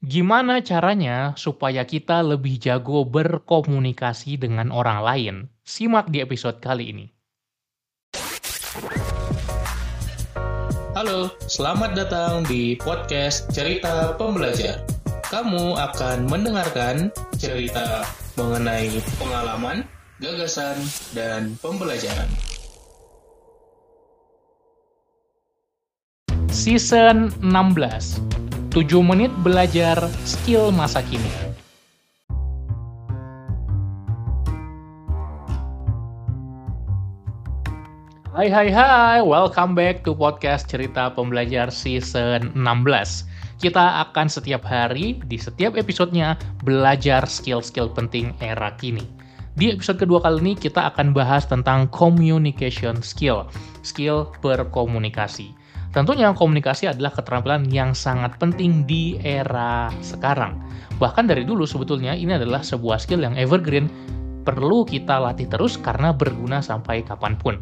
Gimana caranya supaya kita lebih jago berkomunikasi dengan orang lain? Simak di episode kali ini. Halo, selamat datang di podcast Cerita Pembelajar. Kamu akan mendengarkan cerita mengenai pengalaman, gagasan, dan pembelajaran. Season 16 7 menit belajar skill masa kini. Hai hai hai, welcome back to podcast cerita pembelajar season 16. Kita akan setiap hari, di setiap episodenya, belajar skill-skill penting era kini. Di episode kedua kali ini kita akan bahas tentang communication skill, skill berkomunikasi. Tentunya komunikasi adalah keterampilan yang sangat penting di era sekarang. Bahkan dari dulu sebetulnya ini adalah sebuah skill yang evergreen perlu kita latih terus karena berguna sampai kapan pun.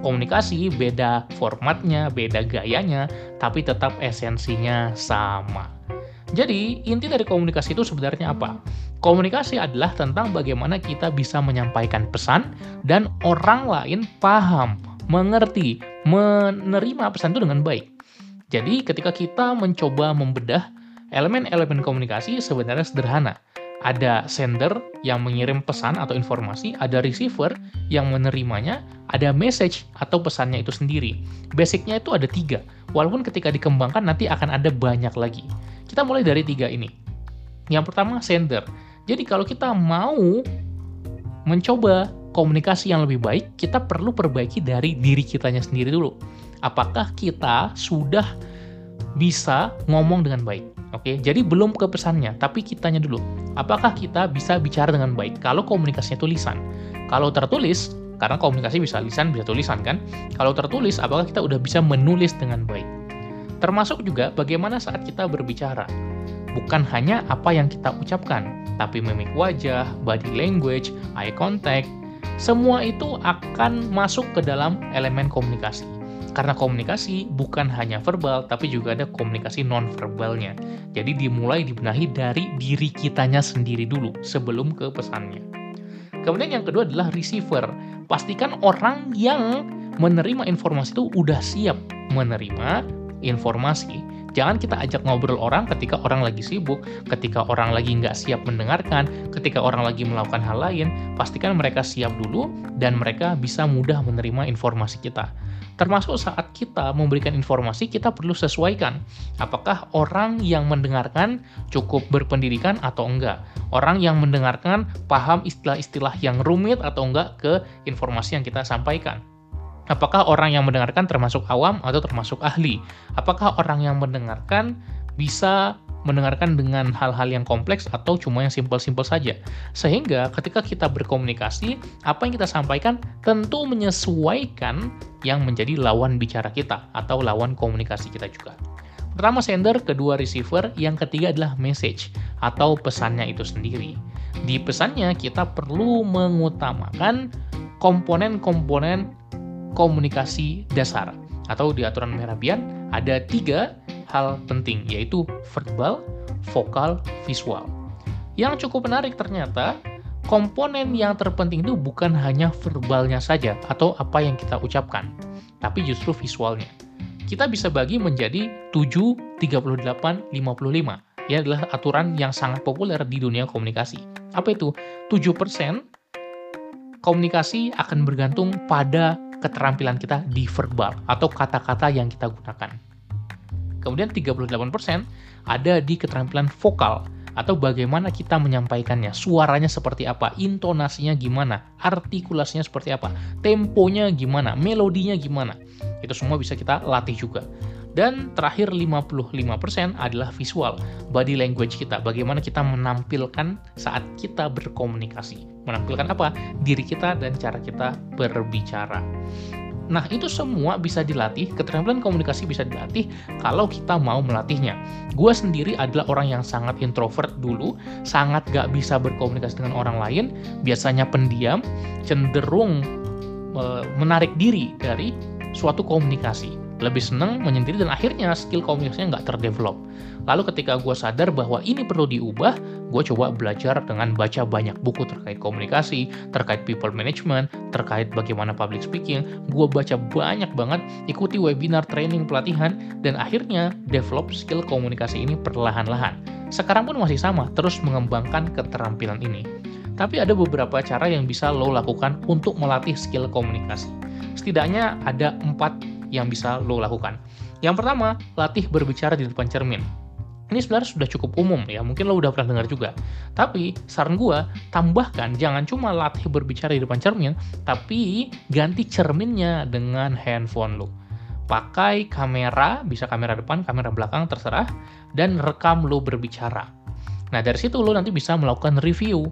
Komunikasi beda formatnya, beda gayanya, tapi tetap esensinya sama. Jadi, inti dari komunikasi itu sebenarnya apa? Komunikasi adalah tentang bagaimana kita bisa menyampaikan pesan dan orang lain paham mengerti, menerima pesan itu dengan baik. Jadi ketika kita mencoba membedah elemen-elemen komunikasi sebenarnya sederhana. Ada sender yang mengirim pesan atau informasi, ada receiver yang menerimanya, ada message atau pesannya itu sendiri. Basicnya itu ada tiga, walaupun ketika dikembangkan nanti akan ada banyak lagi. Kita mulai dari tiga ini. Yang pertama sender. Jadi kalau kita mau mencoba komunikasi yang lebih baik, kita perlu perbaiki dari diri kitanya sendiri dulu. Apakah kita sudah bisa ngomong dengan baik? Oke, jadi belum ke pesannya, tapi kitanya dulu. Apakah kita bisa bicara dengan baik? Kalau komunikasinya tulisan, kalau tertulis, karena komunikasi bisa lisan, bisa tulisan kan? Kalau tertulis, apakah kita udah bisa menulis dengan baik? Termasuk juga bagaimana saat kita berbicara. Bukan hanya apa yang kita ucapkan, tapi mimik wajah, body language, eye contact, semua itu akan masuk ke dalam elemen komunikasi. Karena komunikasi bukan hanya verbal, tapi juga ada komunikasi non-verbalnya. Jadi dimulai dibenahi dari diri kitanya sendiri dulu, sebelum ke pesannya. Kemudian yang kedua adalah receiver. Pastikan orang yang menerima informasi itu udah siap menerima informasi Jangan kita ajak ngobrol orang ketika orang lagi sibuk, ketika orang lagi nggak siap mendengarkan, ketika orang lagi melakukan hal lain, pastikan mereka siap dulu dan mereka bisa mudah menerima informasi kita. Termasuk saat kita memberikan informasi, kita perlu sesuaikan. Apakah orang yang mendengarkan cukup berpendidikan atau enggak? Orang yang mendengarkan paham istilah-istilah yang rumit atau enggak ke informasi yang kita sampaikan? Apakah orang yang mendengarkan termasuk awam atau termasuk ahli? Apakah orang yang mendengarkan bisa mendengarkan dengan hal-hal yang kompleks atau cuma yang simpel-simpel saja. Sehingga ketika kita berkomunikasi, apa yang kita sampaikan tentu menyesuaikan yang menjadi lawan bicara kita atau lawan komunikasi kita juga. Pertama sender, kedua receiver, yang ketiga adalah message atau pesannya itu sendiri. Di pesannya kita perlu mengutamakan komponen-komponen komunikasi dasar atau di aturan Mehrabian ada tiga hal penting yaitu verbal, vokal, visual. Yang cukup menarik ternyata komponen yang terpenting itu bukan hanya verbalnya saja atau apa yang kita ucapkan, tapi justru visualnya. Kita bisa bagi menjadi 7, 38, 55. Ini adalah aturan yang sangat populer di dunia komunikasi. Apa itu? 7% komunikasi akan bergantung pada keterampilan kita di verbal atau kata-kata yang kita gunakan. Kemudian 38% ada di keterampilan vokal atau bagaimana kita menyampaikannya, suaranya seperti apa, intonasinya gimana, artikulasinya seperti apa, temponya gimana, melodinya gimana. Itu semua bisa kita latih juga. Dan terakhir 55% adalah visual, body language kita, bagaimana kita menampilkan saat kita berkomunikasi. Menampilkan apa? Diri kita dan cara kita berbicara. Nah, itu semua bisa dilatih, keterampilan komunikasi bisa dilatih kalau kita mau melatihnya. Gue sendiri adalah orang yang sangat introvert dulu, sangat gak bisa berkomunikasi dengan orang lain, biasanya pendiam, cenderung e, menarik diri dari suatu komunikasi lebih seneng menyendiri dan akhirnya skill komunikasinya nggak terdevelop. Lalu ketika gue sadar bahwa ini perlu diubah, gue coba belajar dengan baca banyak buku terkait komunikasi, terkait people management, terkait bagaimana public speaking. Gue baca banyak banget, ikuti webinar, training, pelatihan, dan akhirnya develop skill komunikasi ini perlahan-lahan. Sekarang pun masih sama, terus mengembangkan keterampilan ini. Tapi ada beberapa cara yang bisa lo lakukan untuk melatih skill komunikasi. Setidaknya ada empat yang bisa lo lakukan. Yang pertama, latih berbicara di depan cermin ini sebenarnya sudah cukup umum ya, mungkin lo udah pernah dengar juga. Tapi saran gue, tambahkan jangan cuma latih berbicara di depan cermin, tapi ganti cerminnya dengan handphone lo. Pakai kamera, bisa kamera depan, kamera belakang, terserah, dan rekam lo berbicara. Nah dari situ lo nanti bisa melakukan review.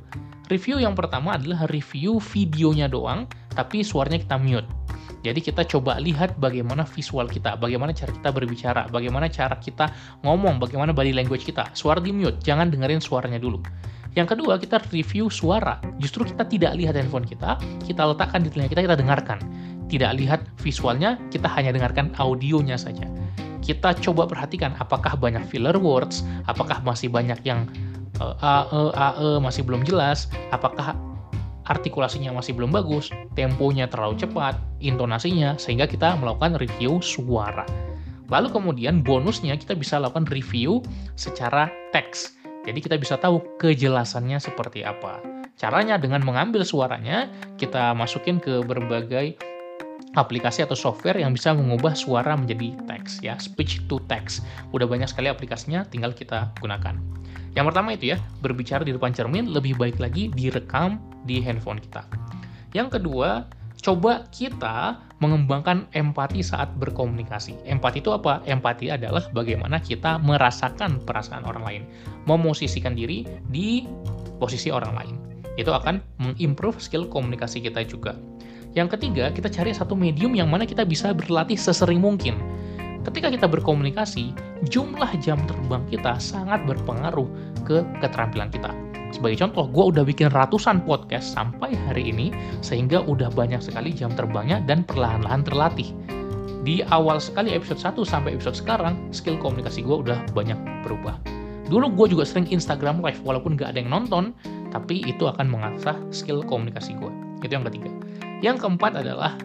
Review yang pertama adalah review videonya doang, tapi suaranya kita mute. Jadi kita coba lihat bagaimana visual kita, bagaimana cara kita berbicara, bagaimana cara kita ngomong, bagaimana body language kita. Suara di mute, jangan dengerin suaranya dulu. Yang kedua, kita review suara. Justru kita tidak lihat handphone kita, kita letakkan di telinga kita, kita dengarkan. Tidak lihat visualnya, kita hanya dengarkan audionya saja. Kita coba perhatikan apakah banyak filler words, apakah masih banyak yang uh, ae, ae, masih belum jelas, apakah artikulasinya masih belum bagus, temponya terlalu cepat, intonasinya, sehingga kita melakukan review suara. Lalu kemudian bonusnya kita bisa lakukan review secara teks. Jadi kita bisa tahu kejelasannya seperti apa. Caranya dengan mengambil suaranya, kita masukin ke berbagai aplikasi atau software yang bisa mengubah suara menjadi teks ya, speech to text. Udah banyak sekali aplikasinya, tinggal kita gunakan. Yang pertama itu ya, berbicara di depan cermin lebih baik lagi direkam di handphone kita. Yang kedua, coba kita mengembangkan empati saat berkomunikasi. Empati itu apa? Empati adalah bagaimana kita merasakan perasaan orang lain, memosisikan diri di posisi orang lain. Itu akan mengimprove skill komunikasi kita juga. Yang ketiga, kita cari satu medium yang mana kita bisa berlatih sesering mungkin ketika kita berkomunikasi, jumlah jam terbang kita sangat berpengaruh ke keterampilan kita. Sebagai contoh, gue udah bikin ratusan podcast sampai hari ini, sehingga udah banyak sekali jam terbangnya dan perlahan-lahan terlatih. Di awal sekali episode 1 sampai episode sekarang, skill komunikasi gue udah banyak berubah. Dulu gue juga sering Instagram live, walaupun gak ada yang nonton, tapi itu akan mengasah skill komunikasi gue. Itu yang ketiga. Yang keempat adalah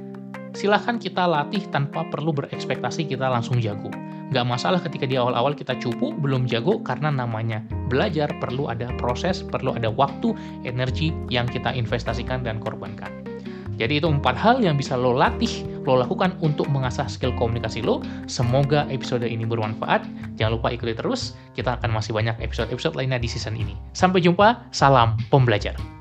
silahkan kita latih tanpa perlu berekspektasi kita langsung jago. Gak masalah ketika di awal-awal kita cupu, belum jago, karena namanya belajar perlu ada proses, perlu ada waktu, energi yang kita investasikan dan korbankan. Jadi itu empat hal yang bisa lo latih, lo lakukan untuk mengasah skill komunikasi lo. Semoga episode ini bermanfaat. Jangan lupa ikuti terus, kita akan masih banyak episode-episode lainnya di season ini. Sampai jumpa, salam pembelajar.